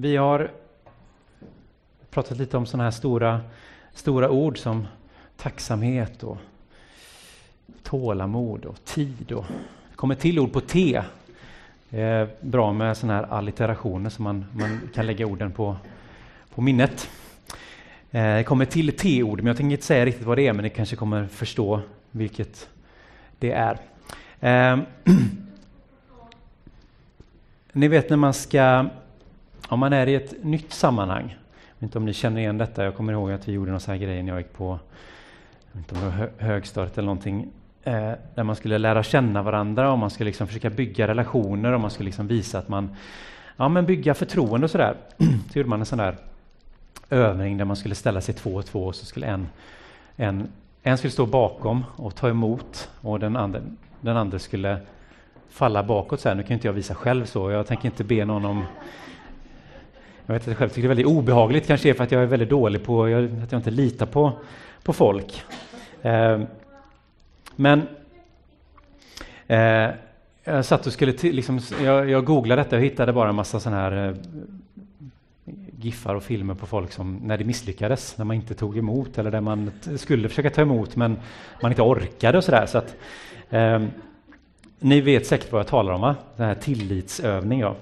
Vi har pratat lite om sådana här stora, stora ord som tacksamhet och tålamod och tid. Och det kommer till ord på T. Det är bra med sådana här allitterationer så man, man kan lägga orden på, på minnet. Eh, det kommer till T-ord, men jag tänker inte säga riktigt vad det är, men ni kanske kommer förstå vilket det är. Eh, ni vet när man ska, om man är i ett nytt sammanhang, jag vet inte om ni känner igen detta, jag kommer ihåg att vi gjorde någon sån här grej när jag gick på inte om det var högstadiet eller någonting, eh, där man skulle lära känna varandra och man skulle liksom försöka bygga relationer och man skulle liksom visa att man ja, men bygga förtroende och sådär. Så gjorde man en sån där övning där man skulle ställa sig två och två och så skulle en, en, en skulle stå bakom och ta emot och den andra, den andra skulle falla bakåt. Så här. Nu kan inte jag visa själv så, jag tänker inte be någon om jag vet att jag själv tycker det är väldigt obehagligt, kanske är för att jag är väldigt dålig på, jag, att jag inte litar på, på folk. Eh, men eh, jag satt och skulle, liksom, jag, jag googlade detta och hittade bara en massa sådana här eh, giffar och filmer på folk som när det misslyckades, när man inte tog emot eller där man skulle försöka ta emot men man inte orkade och sådär. Så att, eh, ni vet säkert vad jag talar om, va? Den här tillitsövning. Ja.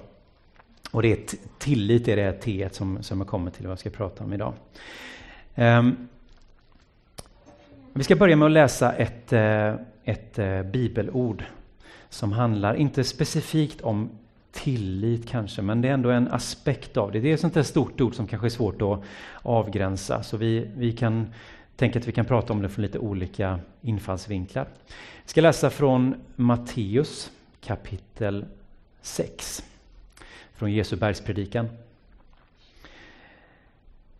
Och det är tillit är det T som, som jag kommer till vad jag ska prata om idag. Um, vi ska börja med att läsa ett, eh, ett eh, bibelord som handlar, inte specifikt om tillit kanske, men det är ändå en aspekt av det. Det är ett sånt där stort ord som kanske är svårt att avgränsa, så vi, vi kan tänka att vi kan prata om det från lite olika infallsvinklar. Vi ska läsa från Matteus kapitel 6, från Jesu bergspredikan.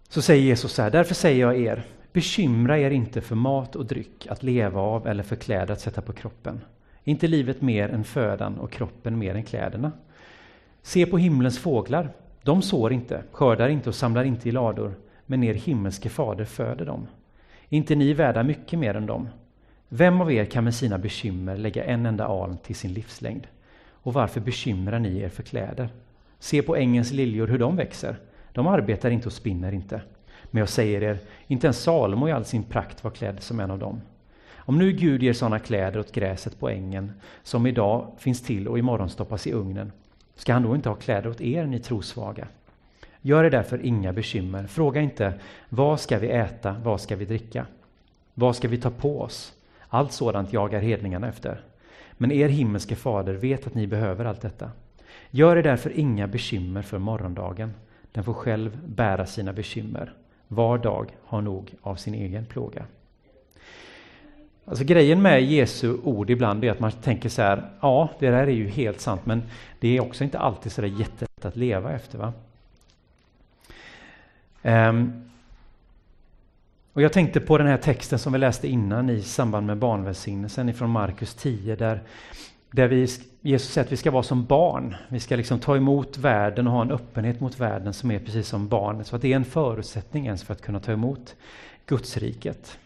Så säger Jesus så här, därför säger jag er, bekymra er inte för mat och dryck att leva av eller för kläder att sätta på kroppen. inte livet mer än födan och kroppen mer än kläderna? Se på himlens fåglar. De sår inte, skördar inte och samlar inte i lador, men er himmelske fader föder dem. Är inte ni värda mycket mer än dem? Vem av er kan med sina bekymmer lägga en enda aln till sin livslängd? Och varför bekymrar ni er för kläder? Se på ängens liljor hur de växer. De arbetar inte och spinner inte. Men jag säger er, inte ens Salomo i all sin prakt var klädd som en av dem. Om nu Gud ger sådana kläder åt gräset på ängen, som idag finns till och imorgon stoppas i ugnen, Ska han då inte ha kläder åt er, ni trosvaga? Gör er därför inga bekymmer. Fråga inte vad ska vi äta, vad ska vi dricka? Vad ska vi ta på oss? Allt sådant jagar hedningarna efter. Men er himmelske fader vet att ni behöver allt detta. Gör er därför inga bekymmer för morgondagen. Den får själv bära sina bekymmer. Var dag har nog av sin egen plåga. Alltså grejen med Jesu ord ibland är att man tänker så här, ja, det där är ju helt sant, men det är också inte alltid så där jättelätt att leva efter. Va? Um, och jag tänkte på den här texten som vi läste innan i samband med barnvälsignelsen ifrån Markus 10, där, där vi, Jesus säger att vi ska vara som barn. Vi ska liksom ta emot världen och ha en öppenhet mot världen som är precis som barnet. Så att det är en förutsättning ens för att kunna ta emot Gudsriket.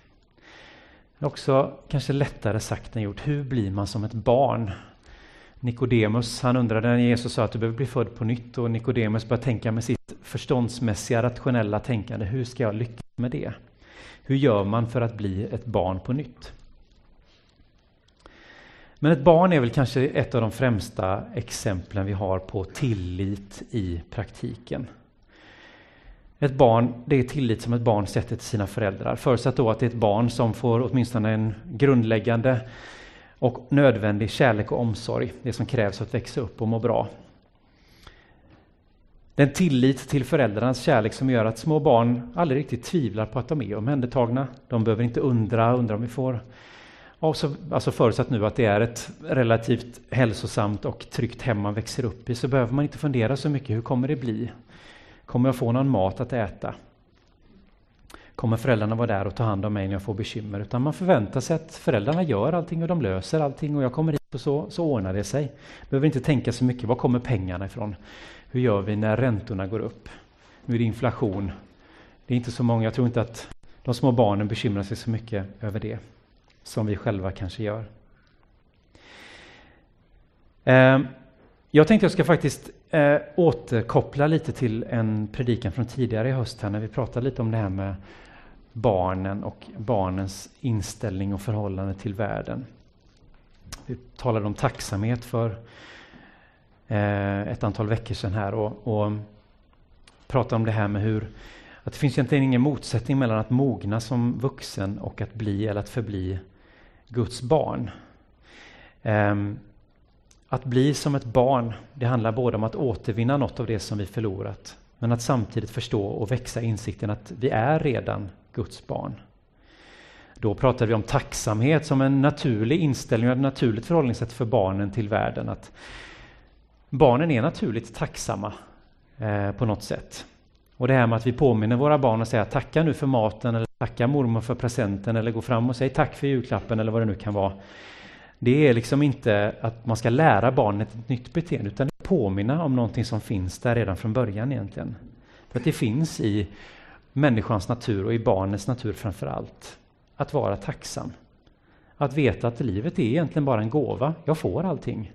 Också kanske lättare sagt än gjort. Hur blir man som ett barn? Nikodemus, han undrade när Jesus sa att du behöver bli född på nytt och Nikodemus började tänka med sitt förståndsmässiga, rationella tänkande. Hur ska jag lyckas med det? Hur gör man för att bli ett barn på nytt? Men ett barn är väl kanske ett av de främsta exemplen vi har på tillit i praktiken. Ett barn, det är tillit som ett barn sätter till sina föräldrar. Förutsatt då att det är ett barn som får åtminstone en grundläggande och nödvändig kärlek och omsorg, det som krävs för att växa upp och må bra. Den tillit till föräldrarnas kärlek som gör att små barn aldrig riktigt tvivlar på att de är omhändertagna. De behöver inte undra, undra om vi får så, alltså förutsatt nu att det är ett relativt hälsosamt och tryggt hem man växer upp i så behöver man inte fundera så mycket. Hur kommer det bli? Kommer jag få någon mat att äta? Kommer föräldrarna vara där och ta hand om mig när jag får bekymmer? Utan man förväntar sig att föräldrarna gör allting och de löser allting och jag kommer hit och så, så ordnar det sig. Behöver inte tänka så mycket, var kommer pengarna ifrån? Hur gör vi när räntorna går upp? Nu är det inflation. Det är inte så många, jag tror inte att de små barnen bekymrar sig så mycket över det som vi själva kanske gör. Eh, jag tänkte jag ska faktiskt eh, återkoppla lite till en predikan från tidigare i höst här när vi pratade lite om det här med barnen och barnens inställning och förhållande till världen. Vi talade om tacksamhet för eh, ett antal veckor sedan här och, och pratade om det här med hur att det finns egentligen ingen motsättning mellan att mogna som vuxen och att bli eller att förbli Guds barn. Ehm, att bli som ett barn, det handlar både om att återvinna något av det som vi förlorat, men att samtidigt förstå och växa insikten att vi är redan Guds barn. Då pratade vi om tacksamhet som en naturlig inställning och ett naturligt förhållningssätt för barnen till världen. Att barnen är naturligt tacksamma eh, på något sätt. Och det här med att vi påminner våra barn och säger tacka nu för maten eller tacka mormor för presenten eller gå fram och säg tack för julklappen eller vad det nu kan vara. Det är liksom inte att man ska lära barnet ett nytt beteende utan påminna om någonting som finns där redan från början egentligen. För att det finns i människans natur och i barnets natur framför allt. Att vara tacksam. Att veta att livet är egentligen bara en gåva. Jag får allting.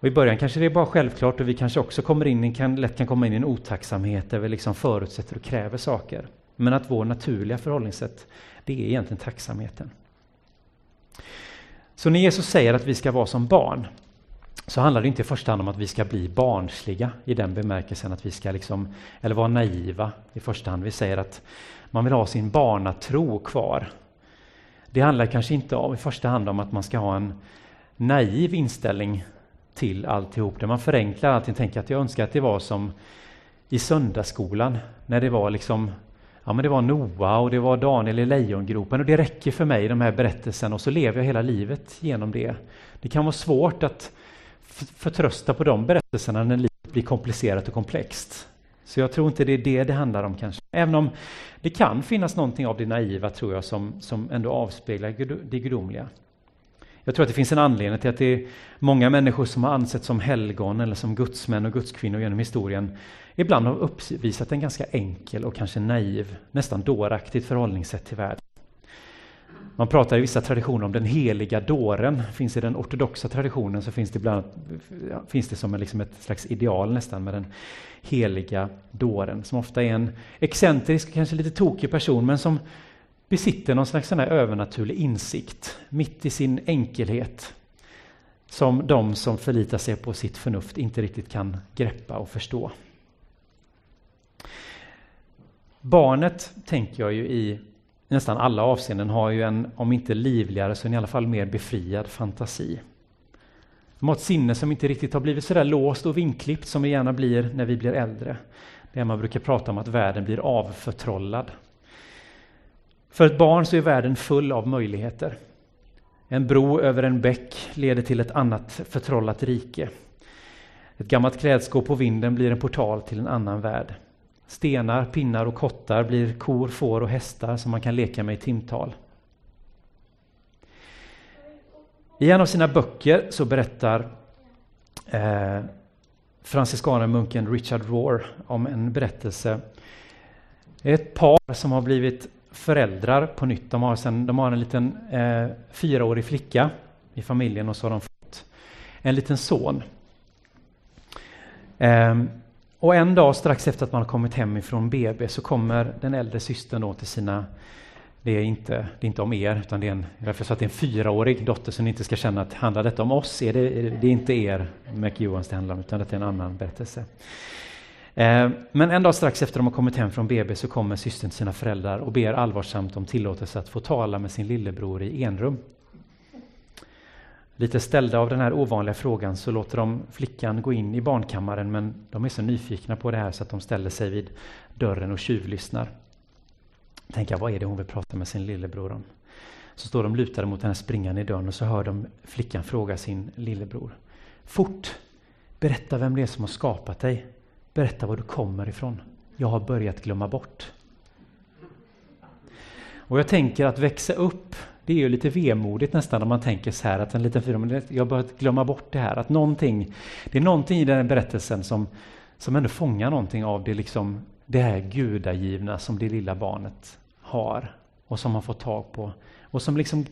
Och I början kanske det är bara självklart och vi kanske också kommer in, kan, lätt kan komma in i en otacksamhet där vi liksom förutsätter och kräver saker. Men att vår naturliga förhållningssätt, det är egentligen tacksamheten. Så när Jesus säger att vi ska vara som barn, så handlar det inte i första hand om att vi ska bli barnsliga i den bemärkelsen att vi ska liksom, eller vara naiva i första hand. Vi säger att man vill ha sin barnatro kvar. Det handlar kanske inte om, i första hand om att man ska ha en naiv inställning till alltihop, där man förenklar allting. Tänker att jag önskar att det var som i söndagsskolan, när det var liksom Ja, men det var Noa och det var Daniel i lejongropen och det räcker för mig, de här berättelserna, och så lever jag hela livet genom det. Det kan vara svårt att förtrösta på de berättelserna när livet blir komplicerat och komplext. Så jag tror inte det är det det handlar om kanske. Även om det kan finnas någonting av det naiva, tror jag, som, som ändå avspeglar det gudomliga. Jag tror att det finns en anledning till att det är många människor som har ansetts som helgon eller som gudsmän och gudskvinnor genom historien ibland har uppvisat en ganska enkel och kanske naiv, nästan dåraktigt förhållningssätt till världen. Man pratar i vissa traditioner om den heliga dåren. Finns I den ortodoxa traditionen så finns det, bland annat, finns det som en, liksom ett slags ideal nästan med den heliga dåren som ofta är en excentrisk, kanske lite tokig person men som besitter någon slags sån övernaturlig insikt mitt i sin enkelhet som de som förlitar sig på sitt förnuft inte riktigt kan greppa och förstå. Barnet, tänker jag ju i nästan alla avseenden, har ju en, om inte livligare, så i alla fall mer befriad fantasi. De har ett sinne som inte riktigt har blivit så där låst och vinklippt som det gärna blir när vi blir äldre. Det man brukar prata om att världen blir avförtrollad. För ett barn så är världen full av möjligheter. En bro över en bäck leder till ett annat förtrollat rike. Ett gammalt klädskåp på vinden blir en portal till en annan värld. Stenar, pinnar och kottar blir kor, får och hästar som man kan leka med i timtal. I en av sina böcker så berättar eh, franciskanermunken Richard Rohr om en berättelse. Ett par som har blivit föräldrar på nytt. De har, sen, de har en liten eh, fyraårig flicka i familjen och så har de fått en liten son. Eh, och en dag strax efter att man har kommit hem ifrån BB så kommer den äldre systern då till sina det är inte, det är inte om er, utan det är en, därför så att det är en fyraårig dotter som ni inte ska känna att handlar detta om oss, är det, det är inte er McEwans det handlar om, utan det är en annan berättelse. Eh, men en dag strax efter de har kommit hem från BB så kommer systern till sina föräldrar och ber allvarsamt om tillåtelse att få tala med sin lillebror i enrum. Lite ställda av den här ovanliga frågan så låter de flickan gå in i barnkammaren men de är så nyfikna på det här så att de ställer sig vid dörren och tjuvlyssnar. Tänker, vad är det hon vill prata med sin lillebror om? Så står de lutade mot den här springan i dörren och så hör de flickan fråga sin lillebror. Fort! Berätta vem det är som har skapat dig. Berätta var du kommer ifrån. Jag har börjat glömma bort. Och jag tänker att växa upp, det är ju lite vemodigt nästan när man tänker så här att en liten fyra, jag har börjat glömma bort det här. Att någonting, det är någonting i den berättelsen som, som ändå fångar någonting av det, liksom, det här gudagivna som det lilla barnet har och som man får tag på. Och som liksom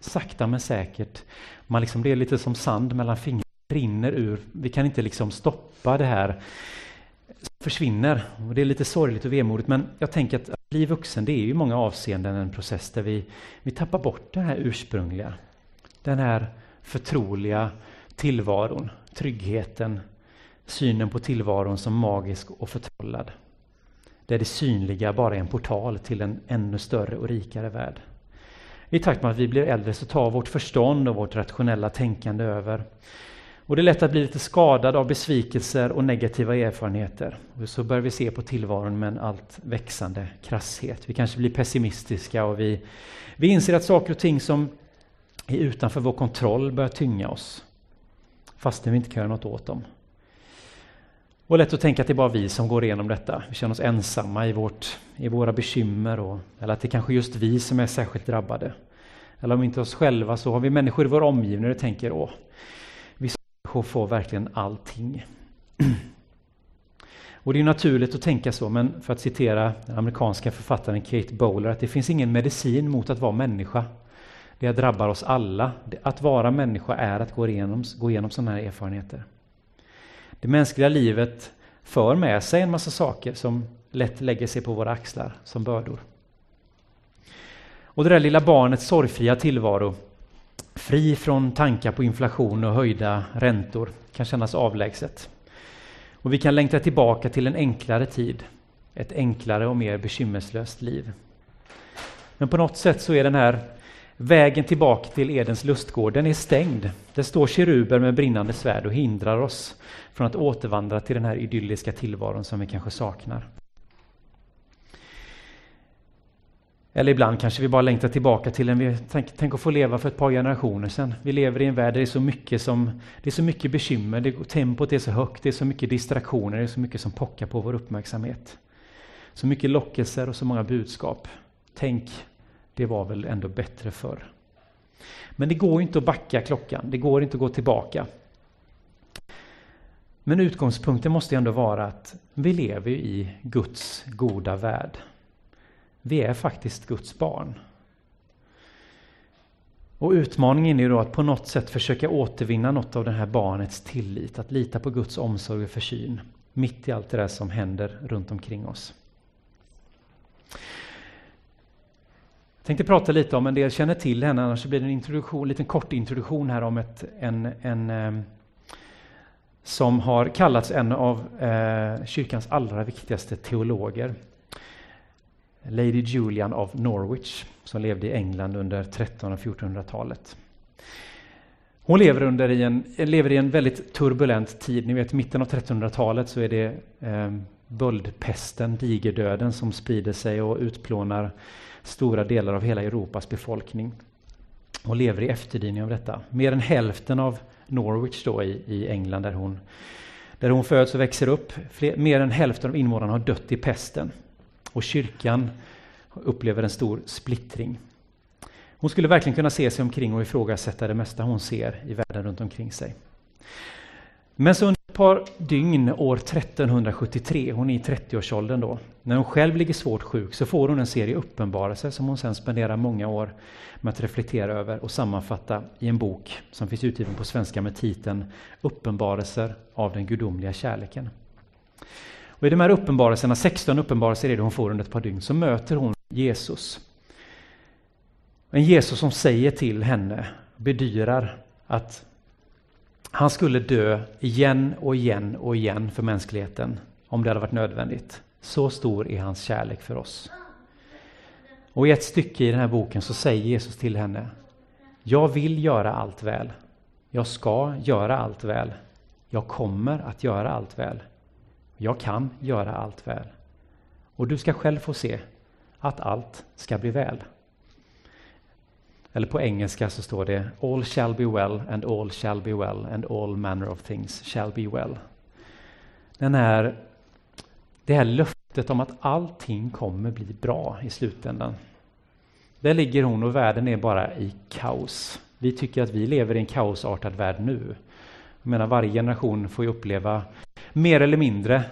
sakta men säkert, man liksom, det är lite som sand mellan fingrarna rinner ur, vi kan inte liksom stoppa det här som försvinner. Och det är lite sorgligt och vemodigt men jag tänker att att bli vuxen det är ju i många avseenden en process där vi, vi tappar bort det här ursprungliga. Den här förtroliga tillvaron, tryggheten, synen på tillvaron som magisk och förtrollad. Där det synliga bara är en portal till en ännu större och rikare värld. I takt med att vi blir äldre så tar vårt förstånd och vårt rationella tänkande över. Och det är lätt att bli lite skadad av besvikelser och negativa erfarenheter. Och så börjar vi se på tillvaron med en allt växande krasshet. Vi kanske blir pessimistiska och vi, vi inser att saker och ting som är utanför vår kontroll börjar tynga oss. Fastän vi inte kan göra något åt dem. Och lätt att tänka att det är bara vi som går igenom detta. Vi känner oss ensamma i, vårt, i våra bekymmer. Och, eller att det är kanske just vi som är särskilt drabbade. Eller om inte oss själva så har vi människor i vår omgivning och tänker åh, människor får verkligen allting. Och det är naturligt att tänka så, men för att citera den amerikanska författaren Kate Bowler, att det finns ingen medicin mot att vara människa. Det drabbar oss alla. Att vara människa är att gå igenom, gå igenom sådana här erfarenheter. Det mänskliga livet för med sig en massa saker som lätt lägger sig på våra axlar som bördor. Och det där lilla barnets sorgfria tillvaro, fri från tankar på inflation och höjda räntor, kan kännas avlägset. Och vi kan längta tillbaka till en enklare tid, ett enklare och mer bekymmerslöst liv. Men på något sätt så är den här Vägen tillbaka till Edens lustgård, den är stängd. Det står keruber med brinnande svärd och hindrar oss från att återvandra till den här idylliska tillvaron som vi kanske saknar. Eller ibland kanske vi bara längtar tillbaka till en vi tänk, tänk att få leva för ett par generationer sedan. Vi lever i en värld där det är så mycket, som, det är så mycket bekymmer, det, tempot är så högt, det är så mycket distraktioner, det är så mycket som pockar på vår uppmärksamhet. Så mycket lockelser och så många budskap. Tänk det var väl ändå bättre förr. Men det går inte att backa klockan, det går inte att gå tillbaka. Men utgångspunkten måste ändå vara att vi lever i Guds goda värld. Vi är faktiskt Guds barn. Och utmaningen är då att på något sätt försöka återvinna något av det här barnets tillit, att lita på Guds omsorg och försyn mitt i allt det där som händer runt omkring oss. Jag tänkte prata lite om, en del känner till henne, annars blir det en introduktion, liten kort introduktion här om ett, en, en eh, som har kallats en av eh, kyrkans allra viktigaste teologer. Lady Julian av Norwich, som levde i England under 1300 och 1400-talet. Hon lever, under i en, lever i en väldigt turbulent tid. Ni vet, mitten av 1300-talet så är det eh, böldpesten, digerdöden, som sprider sig och utplånar stora delar av hela Europas befolkning Hon lever i efterdyning av detta. Mer än hälften av Norwich då i, i England där hon, där hon föds och växer upp, fler, mer än hälften av invånarna har dött i pesten. Och kyrkan upplever en stor splittring. Hon skulle verkligen kunna se sig omkring och ifrågasätta det mesta hon ser i världen runt omkring sig. Men så under ett par dygn år 1373, hon är i 30-årsåldern då, när hon själv ligger svårt sjuk så får hon en serie uppenbarelser som hon sedan spenderar många år med att reflektera över och sammanfatta i en bok som finns utgiven på svenska med titeln Uppenbarelser av den gudomliga kärleken. Och I de här uppenbarelserna, 16 uppenbarelser är det hon får under ett par dygn, så möter hon Jesus. En Jesus som säger till henne, bedyrar att han skulle dö igen och igen och igen för mänskligheten om det hade varit nödvändigt. Så stor är hans kärlek för oss. Och i ett stycke i den här boken så säger Jesus till henne Jag vill göra allt väl. Jag ska göra allt väl. Jag kommer att göra allt väl. Jag kan göra allt väl. Och du ska själv få se att allt ska bli väl. Eller på engelska så står det All shall be well and all shall be well and all manner of things shall be well. Den här, det här löftet om att allting kommer bli bra i slutändan. Där ligger hon och världen är bara i kaos. Vi tycker att vi lever i en kaosartad värld nu. Jag menar varje generation får ju uppleva mer eller mindre,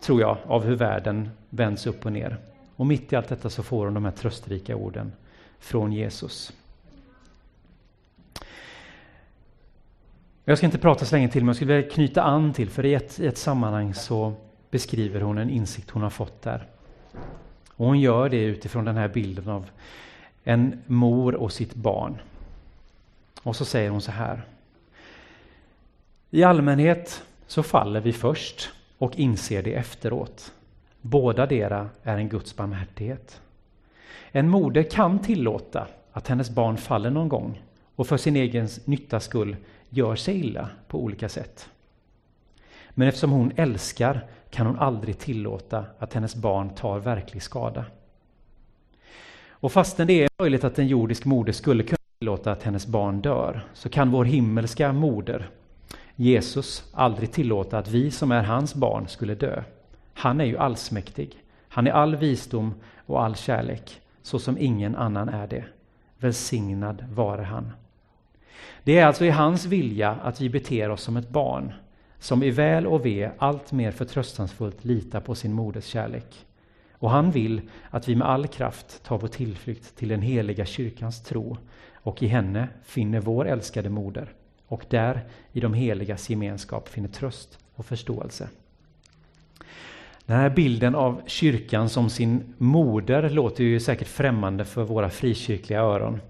tror jag, av hur världen vänds upp och ner. Och mitt i allt detta så får hon de här tröstrika orden från Jesus. Jag ska inte prata så länge till, men jag skulle vilja knyta an till, för i ett, i ett sammanhang så beskriver hon en insikt hon har fått där. Och hon gör det utifrån den här bilden av en mor och sitt barn. Och så säger hon så här. I allmänhet så faller vi först och inser det efteråt. Båda dera är en Guds barmhärtighet. En moder kan tillåta att hennes barn faller någon gång och för sin egen nyttas skull gör sig illa på olika sätt. Men eftersom hon älskar kan hon aldrig tillåta att hennes barn tar verklig skada. Och fastän det är möjligt att en jordisk moder skulle kunna tillåta att hennes barn dör, så kan vår himmelska moder, Jesus, aldrig tillåta att vi som är hans barn skulle dö. Han är ju allsmäktig. Han är all visdom och all kärlek, så som ingen annan är det. Välsignad vare han. Det är alltså i hans vilja att vi beter oss som ett barn, som i väl och ve allt mer förtröstansfullt litar på sin moders kärlek. Och han vill att vi med all kraft tar vår tillflykt till den heliga kyrkans tro och i henne finner vår älskade moder och där i de heligas gemenskap finner tröst och förståelse. Den här bilden av kyrkan som sin moder låter ju säkert främmande för våra frikyrkliga öron.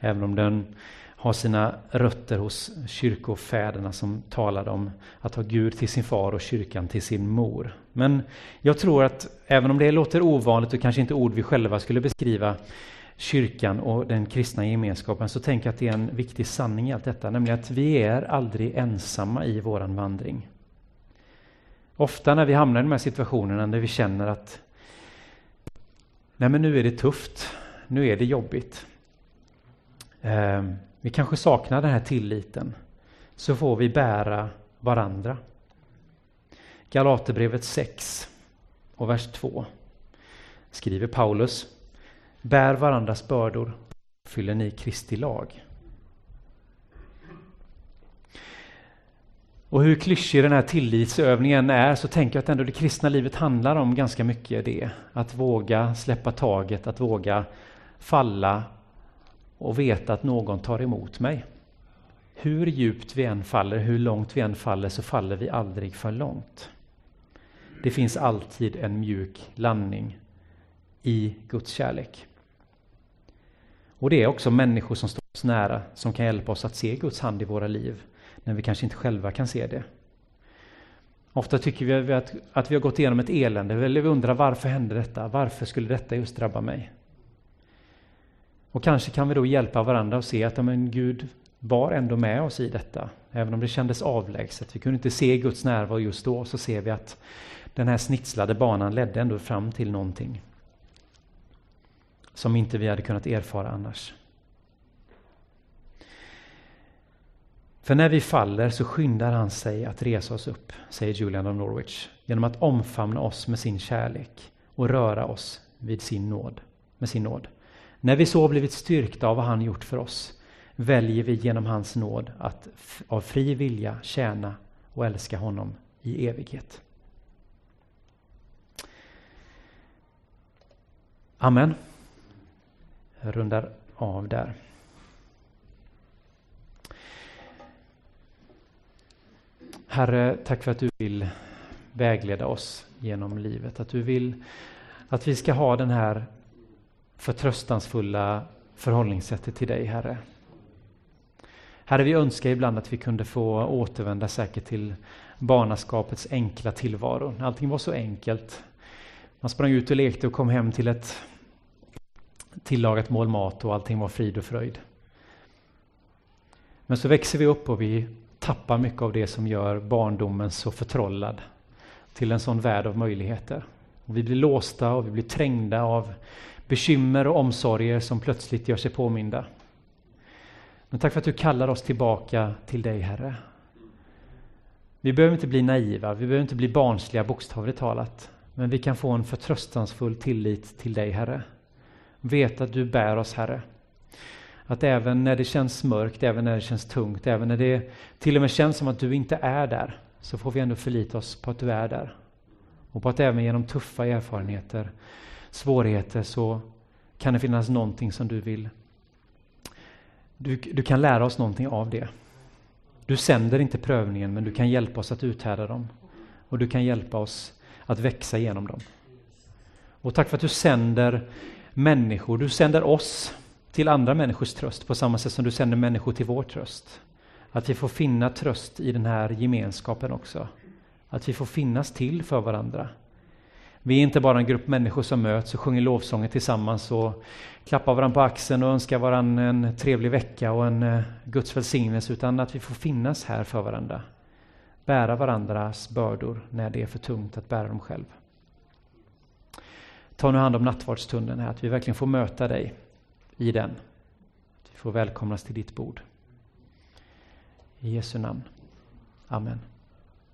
Även om den har sina rötter hos kyrkofäderna som talade om att ha Gud till sin far och kyrkan till sin mor. Men jag tror att även om det låter ovanligt och kanske inte ord vi själva skulle beskriva kyrkan och den kristna gemenskapen så tänker jag att det är en viktig sanning i allt detta, nämligen att vi är aldrig ensamma i våran vandring. Ofta när vi hamnar i de här situationerna där vi känner att nej men nu är det tufft, nu är det jobbigt. Eh, vi kanske saknar den här tilliten, så får vi bära varandra. Galaterbrevet 6 och vers 2 skriver Paulus Bär varandras bördor, fyller ni Kristi lag. Och hur klyschig den här tillitsövningen är så tänker jag att ändå det kristna livet handlar om ganska mycket det. Att våga släppa taget, att våga falla och veta att någon tar emot mig. Hur djupt vi än faller, hur långt vi än faller, så faller vi aldrig för långt. Det finns alltid en mjuk landning i Guds kärlek. Och det är också människor som står oss nära som kan hjälpa oss att se Guds hand i våra liv när vi kanske inte själva kan se det. Ofta tycker vi att, att vi har gått igenom ett elände, eller vi undrar varför hände detta? Varför skulle detta just drabba mig? Och kanske kan vi då hjälpa varandra och se att men Gud var ändå med oss i detta, även om det kändes avlägset. Vi kunde inte se Guds närvaro just då, så ser vi att den här snitslade banan ledde ändå fram till någonting som inte vi hade kunnat erfara annars. För när vi faller så skyndar han sig att resa oss upp, säger Julian of Norwich, genom att omfamna oss med sin kärlek och röra oss vid sin nåd, med sin nåd. När vi så blivit styrkta av vad han gjort för oss väljer vi genom hans nåd att av fri vilja tjäna och älska honom i evighet. Amen. Jag rundar av där. Herre, tack för att du vill vägleda oss genom livet. Att du vill att vi ska ha den här förtröstansfulla förhållningssättet till dig, Herre. Herre, vi önskar ibland att vi kunde få återvända säkert till barnaskapets enkla tillvaro. Allting var så enkelt. Man sprang ut och lekte och kom hem till ett tillagat mål mat och allting var frid och fröjd. Men så växer vi upp och vi tappar mycket av det som gör barndomen så förtrollad till en sån värld av möjligheter. Och vi blir låsta och vi blir trängda av bekymmer och omsorger som plötsligt gör sig påminda. Men tack för att du kallar oss tillbaka till dig, Herre. Vi behöver inte bli naiva, vi behöver inte bli barnsliga bokstavligt talat. Men vi kan få en förtröstansfull tillit till dig, Herre. Veta att du bär oss, Herre. Att även när det känns mörkt, även när det känns tungt, även när det till och med känns som att du inte är där, så får vi ändå förlita oss på att du är där. Och på att även genom tuffa erfarenheter, svårigheter, så kan det finnas någonting som du vill. Du, du kan lära oss någonting av det. Du sänder inte prövningen, men du kan hjälpa oss att uthärda dem. Och du kan hjälpa oss att växa genom dem. Och tack för att du sänder människor, du sänder oss till andra människors tröst på samma sätt som du sänder människor till vår tröst. Att vi får finna tröst i den här gemenskapen också. Att vi får finnas till för varandra. Vi är inte bara en grupp människor som möts och sjunger lovsånger tillsammans och klappar varandra på axeln och önskar varandra en trevlig vecka och en eh, Guds välsignelse, utan att vi får finnas här för varandra. Bära varandras bördor när det är för tungt att bära dem själv. Ta nu hand om nattvardsstunden här, att vi verkligen får möta dig i den. Att vi får välkomnas till ditt bord. I Jesu namn. Amen.